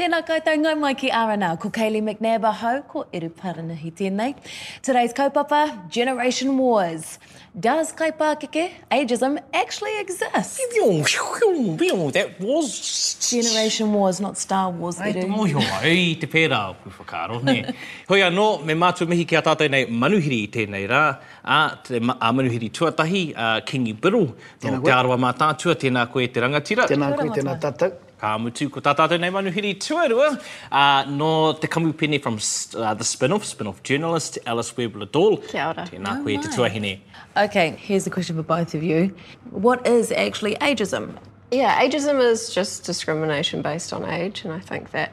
Tēnā koutou, ngai mai ki R&R. Ko Kaylee McNab ahau, ko Eru Paranahi tēnei. Today's kaupapa, Generation Wars. Does kaipākeke, ageism, actually exist? That was... Generation Wars, not Star Wars, Eru. Ai te mōhio wā, i te pērā ōku whakaaro, nē. Hoi anō, me mātua mihi ki a tātou nei manuhiri i tēnei rā, ā, ā manuhiri tuatahi, ā, Kingi Biddle, nō Te Arawa Mātaatua, tēnā koe e te rangatira. Tēnā koe, tēnā tātou. Pāmutu, ko tā tātou nei manuhiri tuarua. Uh, no te kamupene from uh, the spin-off, spin-off journalist Alice Webb-Ladol. Kia ora. Tēnā koe te tuahine. Okay, here's a question for both of you. What is actually ageism? Yeah, ageism is just discrimination based on age, and I think that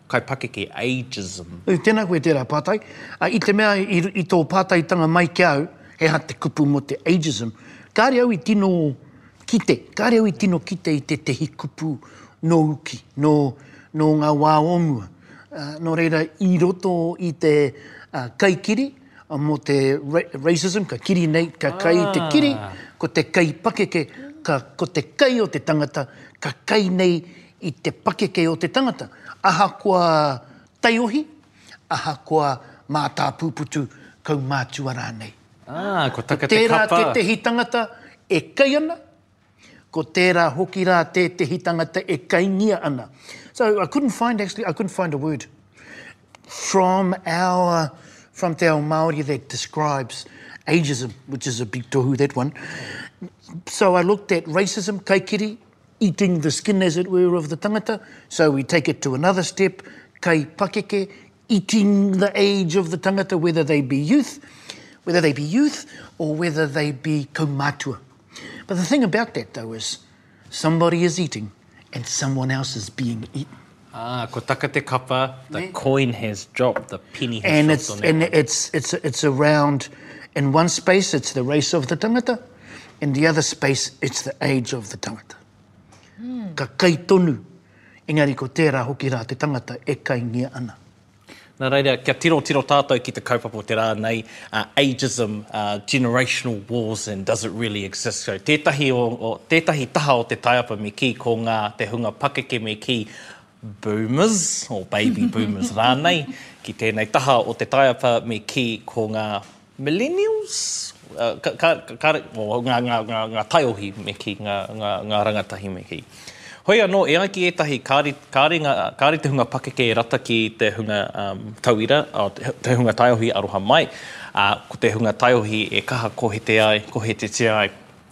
Kaipakeke, ageism. Tēnā koe tērā pātai. I te mea i tō pātaitanga mai ki a au, he aha te kupu mō te ageism, kāre au i tino kite, kāre au i tino kite i tētehi kupu nō uki, nō ngā wā o mua. Nō reira, i roto i te kaikiri mō te racism, ka kiri nei, ka kai i te kiri, ko te kaipakeke, ko te kai o te tangata, ka kai nei i te pakeke o te tangata, ahakoa taiohi, ahakoa mātāpūputu kaumātua rānei. Ko tērā tētehi tangata e kei ana, ko tērā hoki rā tētehi tangata e kaingia ana. So, I couldn't find, actually, I couldn't find a word from our, from te ao Māori that describes ageism, which is a big tohu, that one. So, I looked at racism, kaikiri, eating the skin, as it were, of the tangata. So we take it to another step, kai pakeke, eating the age of the tangata, whether they be youth, whether they be youth, or whether they be kaumātua. But the thing about that, though, is somebody is eating and someone else is being eaten. Ah, ko taka te kapa, the ne? coin has dropped, the penny has and dropped it's, on that And one. it's, it's, it's around, in one space it's the race of the tangata, in the other space it's the age of the tangata. Mm. Ka kai tonu, engari ko tērā hoki rā te tangata e kaingia ana. Nā reira, kia tirotiro tātou ki te kaupapa o te rā nei, ageism, generational wars and does it really exist. So, tētahi, tētahi taha o te taiapa me kī ko ngā te hunga pakeke me kī boomers or baby boomers rānei, ki tēnei taha o te taiapa me kī ko ngā Millennials? Ngā taiohi me kī, ngā rangatahi me kī. Hoi anō, e ai ki ētahi, kāore te hunga pakeke e rata ki te hunga tauira, te hunga taiohi aroha mai, ā, ko te hunga taiohi e kaha kohetea ai, kohetetia ai.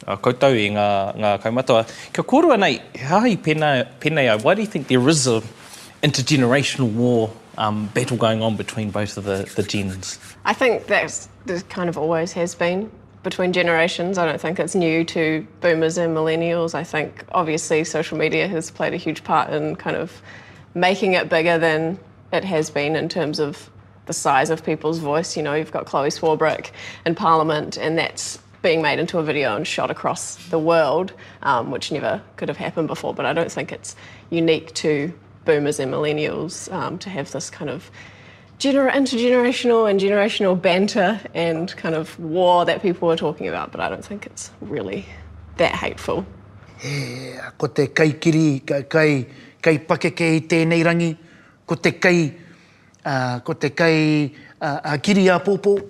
Uh, koutou i ngā, ngā kaumatoa. Kia kōrua nei, hāhi pēnei ai, why do you think there is a intergenerational war um, battle going on between both of the, the gens? I think that's, that kind of always has been. between generations. I don't think it's new to boomers and millennials. I think obviously social media has played a huge part in kind of making it bigger than it has been in terms of the size of people's voice. You know, you've got Chloe Swarbrick in Parliament, and that's being made into a video and shot across the world, um, which never could have happened before. But I don't think it's unique to boomers and millennials um, to have this kind of gener intergenerational and generational banter and kind of war that people were talking about, but I don't think it's really that hateful. He, ko te kai kiri, kai, kai, kai pakeke i tēnei rangi, ko te kai, uh, ko te kai uh, uh, kiri a pōpō,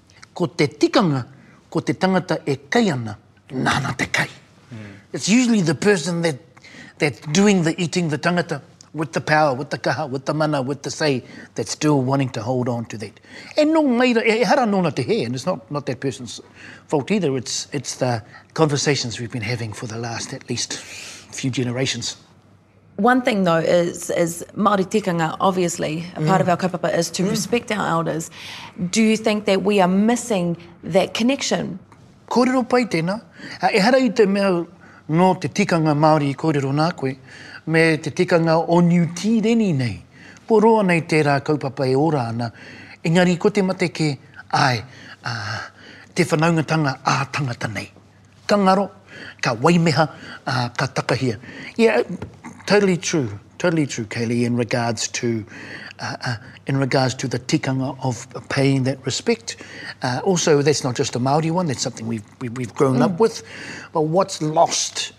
Ko te tikanga, ko te tangata e kai ana, nāna te kai. Mm. It's usually the person that that's doing the eating, the tangata, with the power, with the kaha, with the mana, with the say, that's still wanting to hold on to that. And e no maira, e, e hara nona te he, and it's not, not that person's fault either, it's, it's the conversations we've been having for the last at least few generations. One thing though is is Māori tikanga obviously a part of our kaupapa is to respect our elders. Do you think that we are missing that connection? Kōrero pai tēnā. Ehara i te mea nō te tikanga Māori i kōrero nā koe, me te tikanga o Niu Tīreni nei. Ko roa nei tērā kaupapa e ora ana, engari ko te mate kē, āe, te whanaungatanga ā-tangata nei. Tangaro, ka waimeha, a, ka takahia. Yeah, totally true, totally true, Kaylee, in regards to Uh, uh, in regards to the tikanga of paying that respect. Uh, also, that's not just a Maori one; that's something we've we've grown mm. up with. But what's lost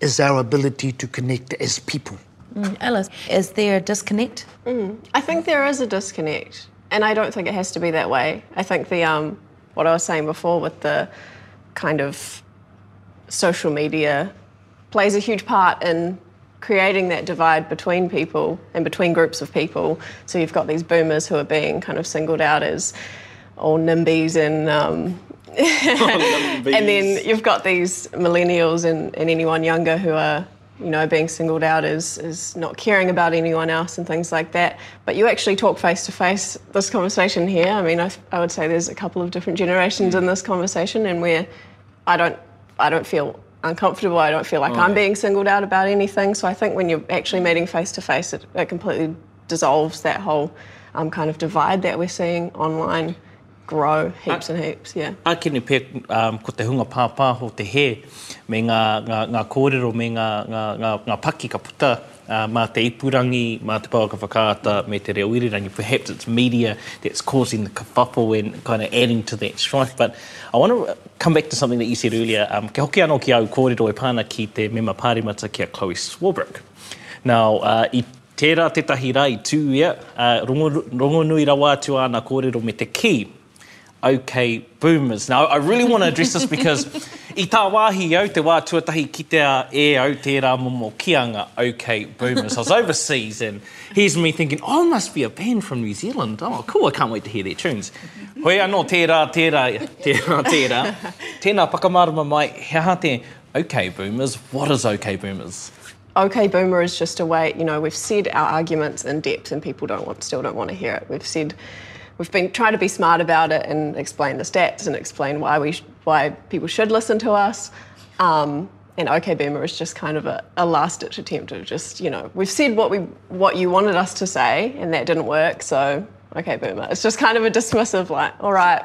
is our ability to connect as people. Mm. Alice, is there a disconnect? Mm. I think there is a disconnect, and I don't think it has to be that way. I think the um, what I was saying before with the kind of social media plays a huge part in creating that divide between people and between groups of people. So you've got these boomers who are being kind of singled out as all nimbies, and. Um, and then you've got these millennials and, and anyone younger who are you know, being singled out as, as not caring about anyone else and things like that. But you actually talk face to face this conversation here. I mean, I, I would say there's a couple of different generations in hmm. this conversation, and where I don't, I don't feel uncomfortable. I don't feel like oh. I'm being singled out about anything. So I think when you're actually meeting face to face, it completely dissolves that whole um, kind of divide that we're seeing online. grow heaps and heaps, yeah. Ākene pea um, ko te hunga pāpāho, te hē, me ngā, ngā, ngā kōrero, me ngā, ngā, ngā, ngā paki ka puta uh, mā te ipurangi, mā te pouaka whakaata, me te reo irirangi. Perhaps it's media that's causing the kerfuffle and kind of adding to that strife. But I want to come back to something that you said earlier. Um, kia hoki anō ki au kōrero e pāna ki te mema pāremata ki a Chloe Swarbrick. Now, uh, i Tērā tētahi rā i tū ia, ā, rongonui rawa atu āna kōrero me te kī, Ok boomers. Now, I really want to address this because i tāwāhi au te wā tuatahi kitea e au tērā momo kīanga, Ok boomers. I was overseas and here's me thinking, Oh, must be a band from New Zealand. Oh, cool, I can't wait to hear their tunes. Hoi anō, tērā, tērā, tērā, tērā. Tēnā, whakamārama mai, he aha te Ok boomers, what is Ok boomers? Okay, boomer is just a way, you know, we've said our arguments in depth and people don't want, still don't want to hear it. We've said, we've been trying to be smart about it and explain the stats and explain why we sh- why people should listen to us. Um, and OK Boomer is just kind of a, a last ditch attempt of just you know we've said what we what you wanted us to say and that didn't work, so OK Boomer. It's just kind of a dismissive like, all right.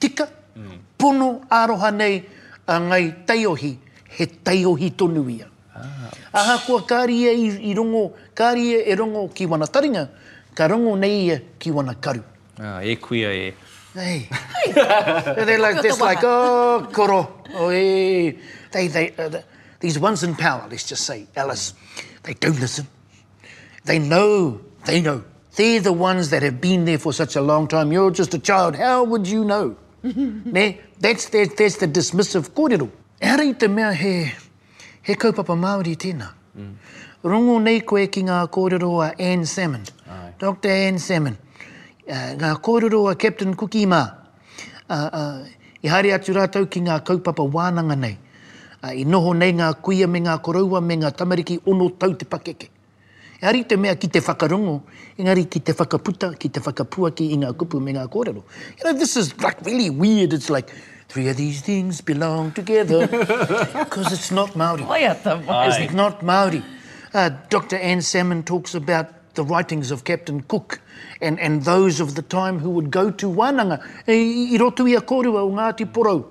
tika, pono aroha nei a Ngai Taiohi, he taiohi tonu ia. Ahakoa kāre ia i rongo, kāre ia e rongo ki wana taringa, ka rongo nei ia ki wana karu. Ah, e kuia e. Hey. Hey. They're like, just like, oh, koro, oh, e. They, they, uh, these ones in power, let's just say, Alice, they don't listen. They know, they know. They're the ones that have been there for such a long time. You're just a child. How would you know? ne? That's, that, that's the dismissive kōrero. Ari te mea he, he kaupapa Māori tēnā. Mm. Rongo nei koe ki ngā kōrero a Anne Salmon. Aye. Dr. Anne Salmon. Uh, ngā kōrero a Captain Kukima. ā, ā, i haere atu rātou ki ngā kaupapa wānanga nei, ā, i noho nei ngā kuia me ngā koroua me ngā tamariki ono tau te pakeke. Engari te mea ki te whakarongo, engari ki te whakaputa, ki te whakapuaki i ngā kupu me ngā kōrero. You know, this is like really weird, it's like, three of these things belong together, because it's not Māori. Waiata mai. It's not Māori. Ā, Doctor Anne Salmond talks about the writings of Captain Cook and, and those of the time who would go to Wānanga. E, I rotu i a kōrua o Ngāti Porou.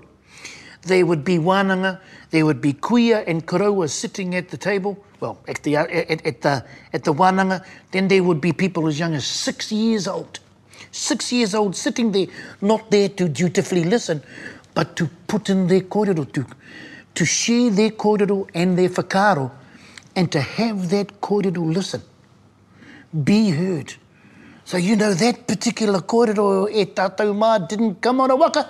There would be Wānanga, There would be kuia and koroa sitting at the table, well, at the, at, at, the, at the wānanga. Then there would be people as young as six years old. Six years old sitting there, not there to dutifully listen, but to put in their kōrero, to, to share their kōrero and their whakaro, and to have that kōrero listen, be heard. So you know that particular kōrero e tātou mā didn't come on a waka.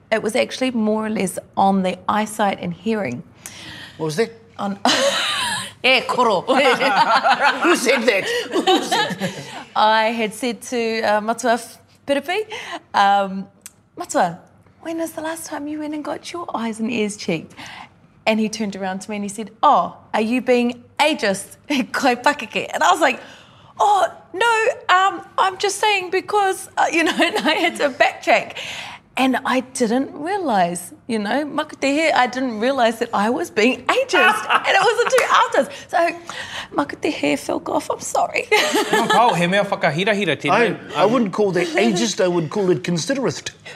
it was actually more or less on the eyesight and hearing. What was that? On. Yeah, koro. Who said that? I had said to uh, Matua Piripi, um, Matua, when was the last time you went and got your eyes and ears checked? And he turned around to me and he said, Oh, are you being ageist? and I was like, Oh, no, um, I'm just saying because, uh, you know, and I had to backtrack. And I didn't realize, you know, makutehe, I didn't realize that I was being ageist. and it wasn't too after. So, makutehe, Phil Goff, I'm sorry. I, I wouldn't call that ageist, I would call it considerist.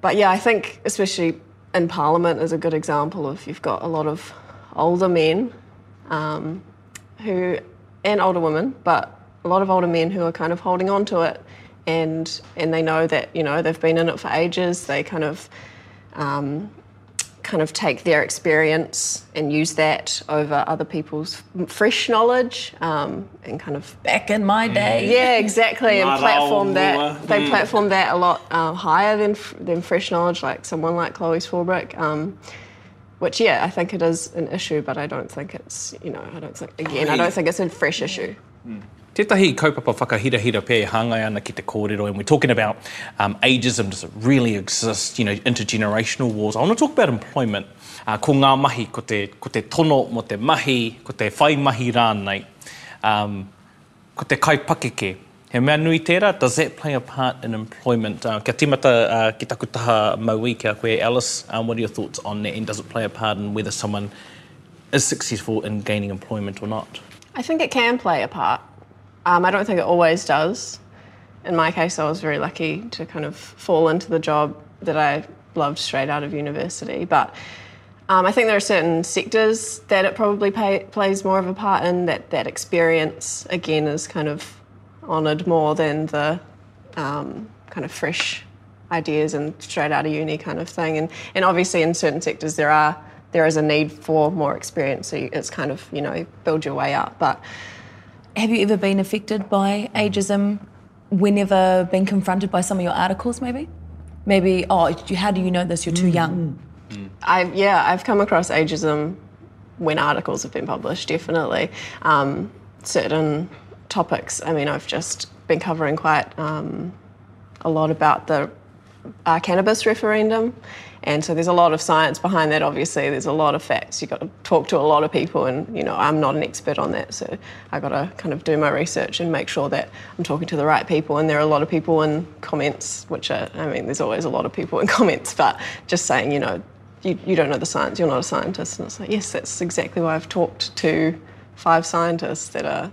But yeah, I think especially in Parliament is a good example of you've got a lot of older men um, who, and older women, but a lot of older men who are kind of holding on to it and and they know that you know they've been in it for ages they kind of um, kind of take their experience and use that over other people's fresh knowledge um, and kind of back in my mm. day yeah exactly and platform that they mm. platform that a lot uh, higher than than fresh knowledge like someone like chloe swarbrick um, which yeah i think it is an issue but i don't think it's you know i don't think again i don't think it's a fresh issue Tētahi kaupapa whakahirahira pea e hāngai ana ki te kōrero, and we're talking about um, ageism, does it really exist, you know, intergenerational wars. I want to talk about employment. Uh, ko ngā mahi, ko te, ko te tono mo te mahi, ko te whai mahi rānei, um, ko te kaipakeke. He mea nui tērā, does that play a part in employment? Uh, kia tīmata uh, ki taku taha mauī, ki a koe Alice, um, what are your thoughts on that, and does it play a part in whether someone is successful in gaining employment or not? I think it can play a part. Um, I don't think it always does. In my case, I was very lucky to kind of fall into the job that I loved straight out of university. But um, I think there are certain sectors that it probably pay, plays more of a part in. That that experience again is kind of honoured more than the um, kind of fresh ideas and straight out of uni kind of thing. And and obviously in certain sectors there are there is a need for more experience. So it's kind of you know build your way up, but. Have you ever been affected by ageism whenever been confronted by some of your articles, maybe? Maybe, oh, how do you know this? You're too mm. young. Mm. i yeah, I've come across ageism when articles have been published, definitely. Um, certain topics, I mean, I've just been covering quite um, a lot about the uh, cannabis referendum and so there's a lot of science behind that, obviously. There's a lot of facts. You've got to talk to a lot of people, and, you know, I'm not an expert on that. So I've got to kind of do my research and make sure that I'm talking to the right people. And there are a lot of people in comments, which are, I mean, there's always a lot of people in comments, but just saying, you know, you, you don't know the science, you're not a scientist. And it's like, yes, that's exactly why I've talked to five scientists that are,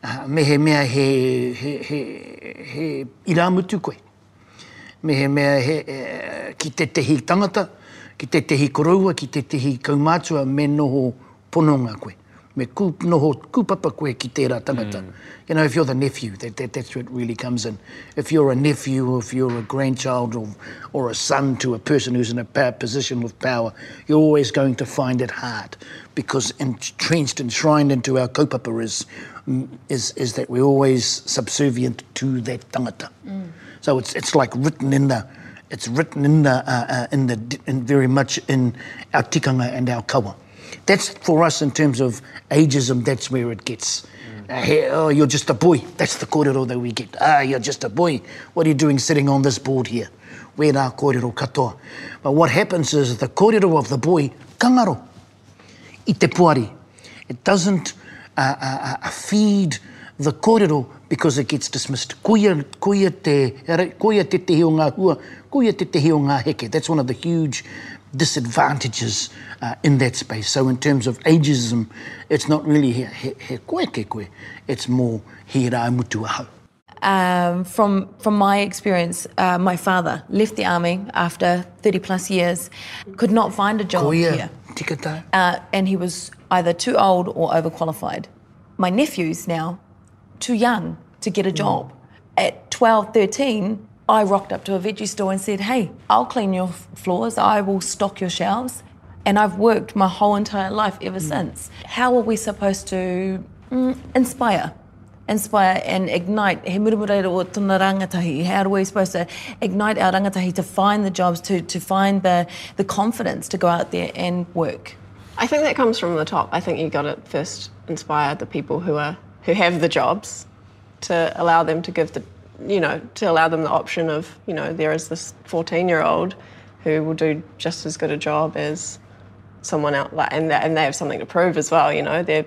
Mehemea he irāmutu koe, mehemea ki tētehi tangata, ki tētehi koroua, ki tētehi kaumātua me noho pononga koe, me noho kūpapa koe ki tērā tangata. You know, if you're the nephew, that's where it really comes in. If you're a nephew or if you're a grandchild or a son to a person who's in a position of power, you're always going to find it hard. because entrenched, enshrined into our kūpapa is, mm, is, is that we're always subservient to that tangata. Mm. So it's, it's like written in the, it's written in the, uh, uh, in the in very much in our tikanga and our kawa that's for us in terms of ageism, that's where it gets. Uh, hey, oh, you're just a boy. That's the kōrero that we get. Ah, you're just a boy. What are you doing sitting on this board here? Wērā kōrero katoa. But what happens is the kōrero of the boy ka ngaro i te poari. It doesn't feed the kōrero because it gets dismissed. Koia tētehi o ngā hua, koia tētehi o ngā heke. That's one of the huge disadvantages in that space. So in terms of ageism, it's not really he koeke koe, it's more he rā mutu ahau. Um, from from my experience, uh, my father left the army after 30 plus years, could not find a job Koia, here. Uh, and he was either too old or overqualified. My nephew's now too young to get a job. Mm. At 12, 13, I rocked up to a veggie store and said, Hey, I'll clean your floors, I will stock your shelves. And I've worked my whole entire life ever mm. since. How are we supposed to mm, inspire? Inspire and ignite. He murmurera o tōna rangatahi. How are we supposed to ignite our rangatahi to find the jobs, to, to find the, the confidence to go out there and work? I think that comes from the top. I think you got to first inspire the people who are who have the jobs to allow them to give the you know, to allow them the option of, you know, there is this 14 year old who will do just as good a job as someone out there, and and they have something to prove as well, you know. They're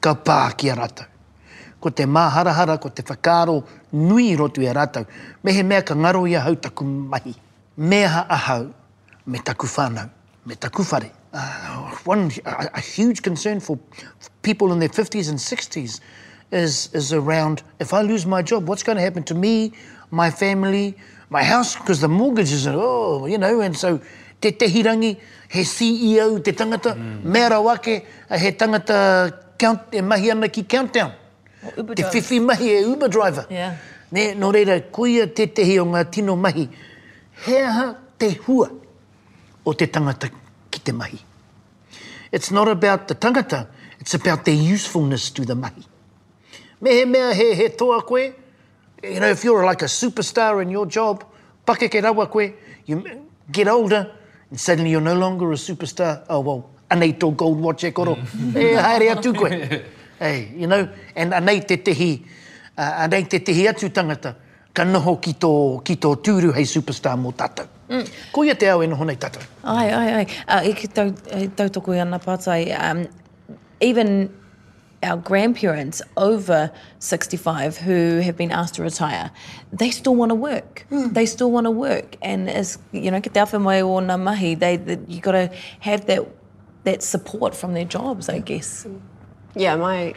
Ka pā ki a rātou. Ko te māharahara, ko te whakaaro nui i roto i a rātou, mehemea ka ngaro i ahau taku mahi. Me aha ahau, me taku whānau, me taku whare. One, a huge concern for people in their fifties and sixties is is around, if I lose my job, what's going to happen to me, my family, my house, because the mortgages are, oh, you know, and so tētehi rangi, He CEO te tangata, mea rawa ake, he tangata count, e mahi ana ki Countdown. O Uber driver. Te whiwhi mahi e Uber driver. Yeah. Nē, nō reira, koia tētehi o ngā tino mahi. He aha te hua o te tangata ki te mahi? It's not about the tangata, it's about their usefulness to the mahi. Mehemea he, he toa koe, You know if you're like a superstar in your job, pakeke rawa koe, you get older and suddenly you're no longer a superstar, oh well, anei tō gold watch e koro, e haere atu koe. Hey, you know, and anei tētehi, anei tētehi atu tangata ka noho ki tō, ki tō tūru hei superstar mō tātou. Koia te ao e noho nei tātou. Ai, ai, ai. I tautokoi ana Pātai, even, our grandparents over 65 who have been asked to retire, they still want to work. Mm. They still want to work. And as, you know, te awhi o na mahi, they, you got to have that, that support from their jobs, I guess. Hmm. Yeah, my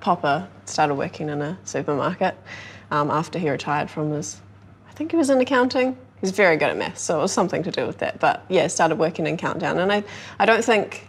papa started working in a supermarket um, after he retired from his, I think he was in accounting. He's very good at maths, so it was something to do with that. But yeah, started working in Countdown. And I, I don't think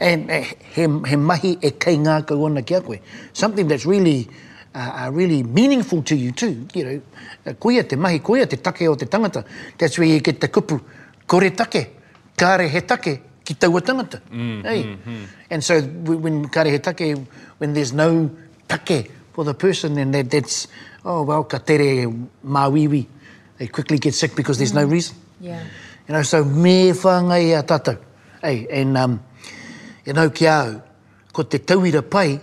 he mahi e kaingākau ana ki a koe, something that's really, really meaningful to you too, you know, koia te mahi, koia te take o te tangata, that's where you get the kupu, kore take, kāre he take ki taua tangata, hei? And so, when kāre he take, when there's no take for the person, then that's, oh well, ka tere māuiui, they quickly get sick because there's no reason. You know, so me whāngai i a tātou. Hey, and um, e rau ki a au, ko te tauira pai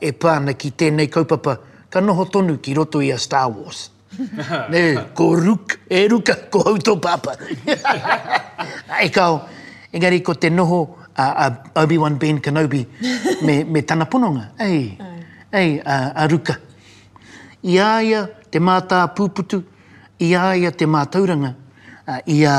e pā ana ki tēnei kaupapa, ka noho tonu ki roto i a Star Wars. Nē, ko Ruk, e Ruka, ko au tō pāpā. e kao, engari ko te noho a, a Obi-Wan Ben Kenobi me, me tana pononga, ei, ei, a, a Ruka. I a ia te mātā pūputu, i a ia te mātauranga, i a...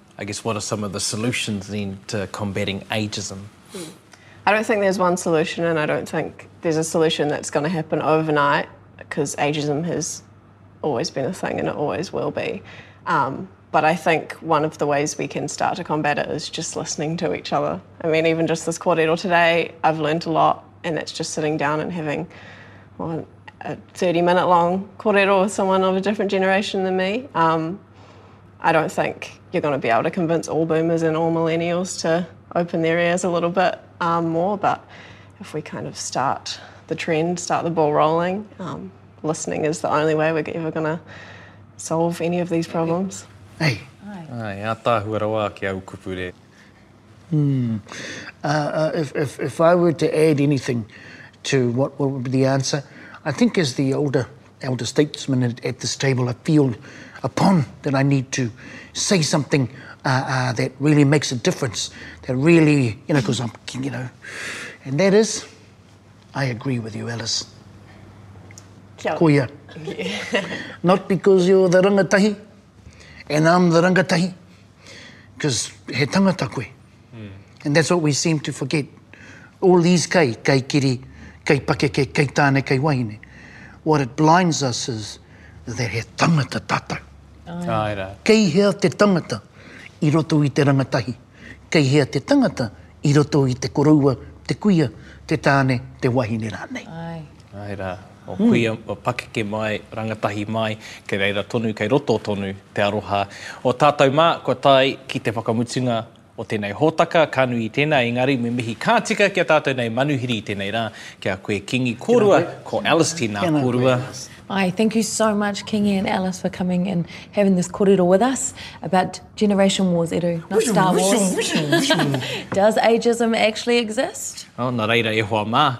I guess what are some of the solutions then to combating ageism? I don't think there's one solution and I don't think there's a solution that's going to happen overnight because ageism has always been a thing and it always will be. Um, But I think one of the ways we can start to combat it is just listening to each other. I mean, even just this quartetto today, I've learned a lot, and that's just sitting down and having well, a 30 minute long quartetto with someone of a different generation than me. Um, I don't think you're going to be able to convince all boomers and all millennials to open their ears a little bit um, more, but if we kind of start the trend, start the ball rolling, um, listening is the only way we're ever going to solve any of these problems. Ei. Ai, a tāhua rawa ki au kupu re. Hmm. Uh, uh, if, if, if I were to add anything to what, what would be the answer, I think as the older elder statesman at, at this table, I feel upon that I need to say something uh, uh, that really makes a difference, that really, you know, because I'm, you know, and that is, I agree with you, Alice. Kia ora. Koia. Not because you're the rangatahi, And I'm the rangatahi. Because he tangata koe. And that's what we seem to forget. All these kei, kei kiri, kei pakeke, kei tāne, kei wahine. What it blinds us is that he tangata tātou. Āe rā. Kei hea te tangata i roto i te rangatahi? Kei hea te tangata i roto i te koroua, te kuia, te tāne, te wahine rānei? Āe. Āe rā, o kuia, o pakeke mai, rangatahi mai, kei reira tonu, kei roto tonu te aroha o tātou mā kua tae ki te whakamutunga o tēnei hōtaka, ka nui i tēnā, engari me mihi ka tika ki a tātou nei manuhiri i tēnei rā, ki a koe Kingi kōrua, ko Alice tēnā kōrua. Aye, thank you so much Kingi and Alice for coming and having this korero with us about generation wars, Eru, not Star Wars. Does ageism actually exist? Oh, na reira e hoa mā,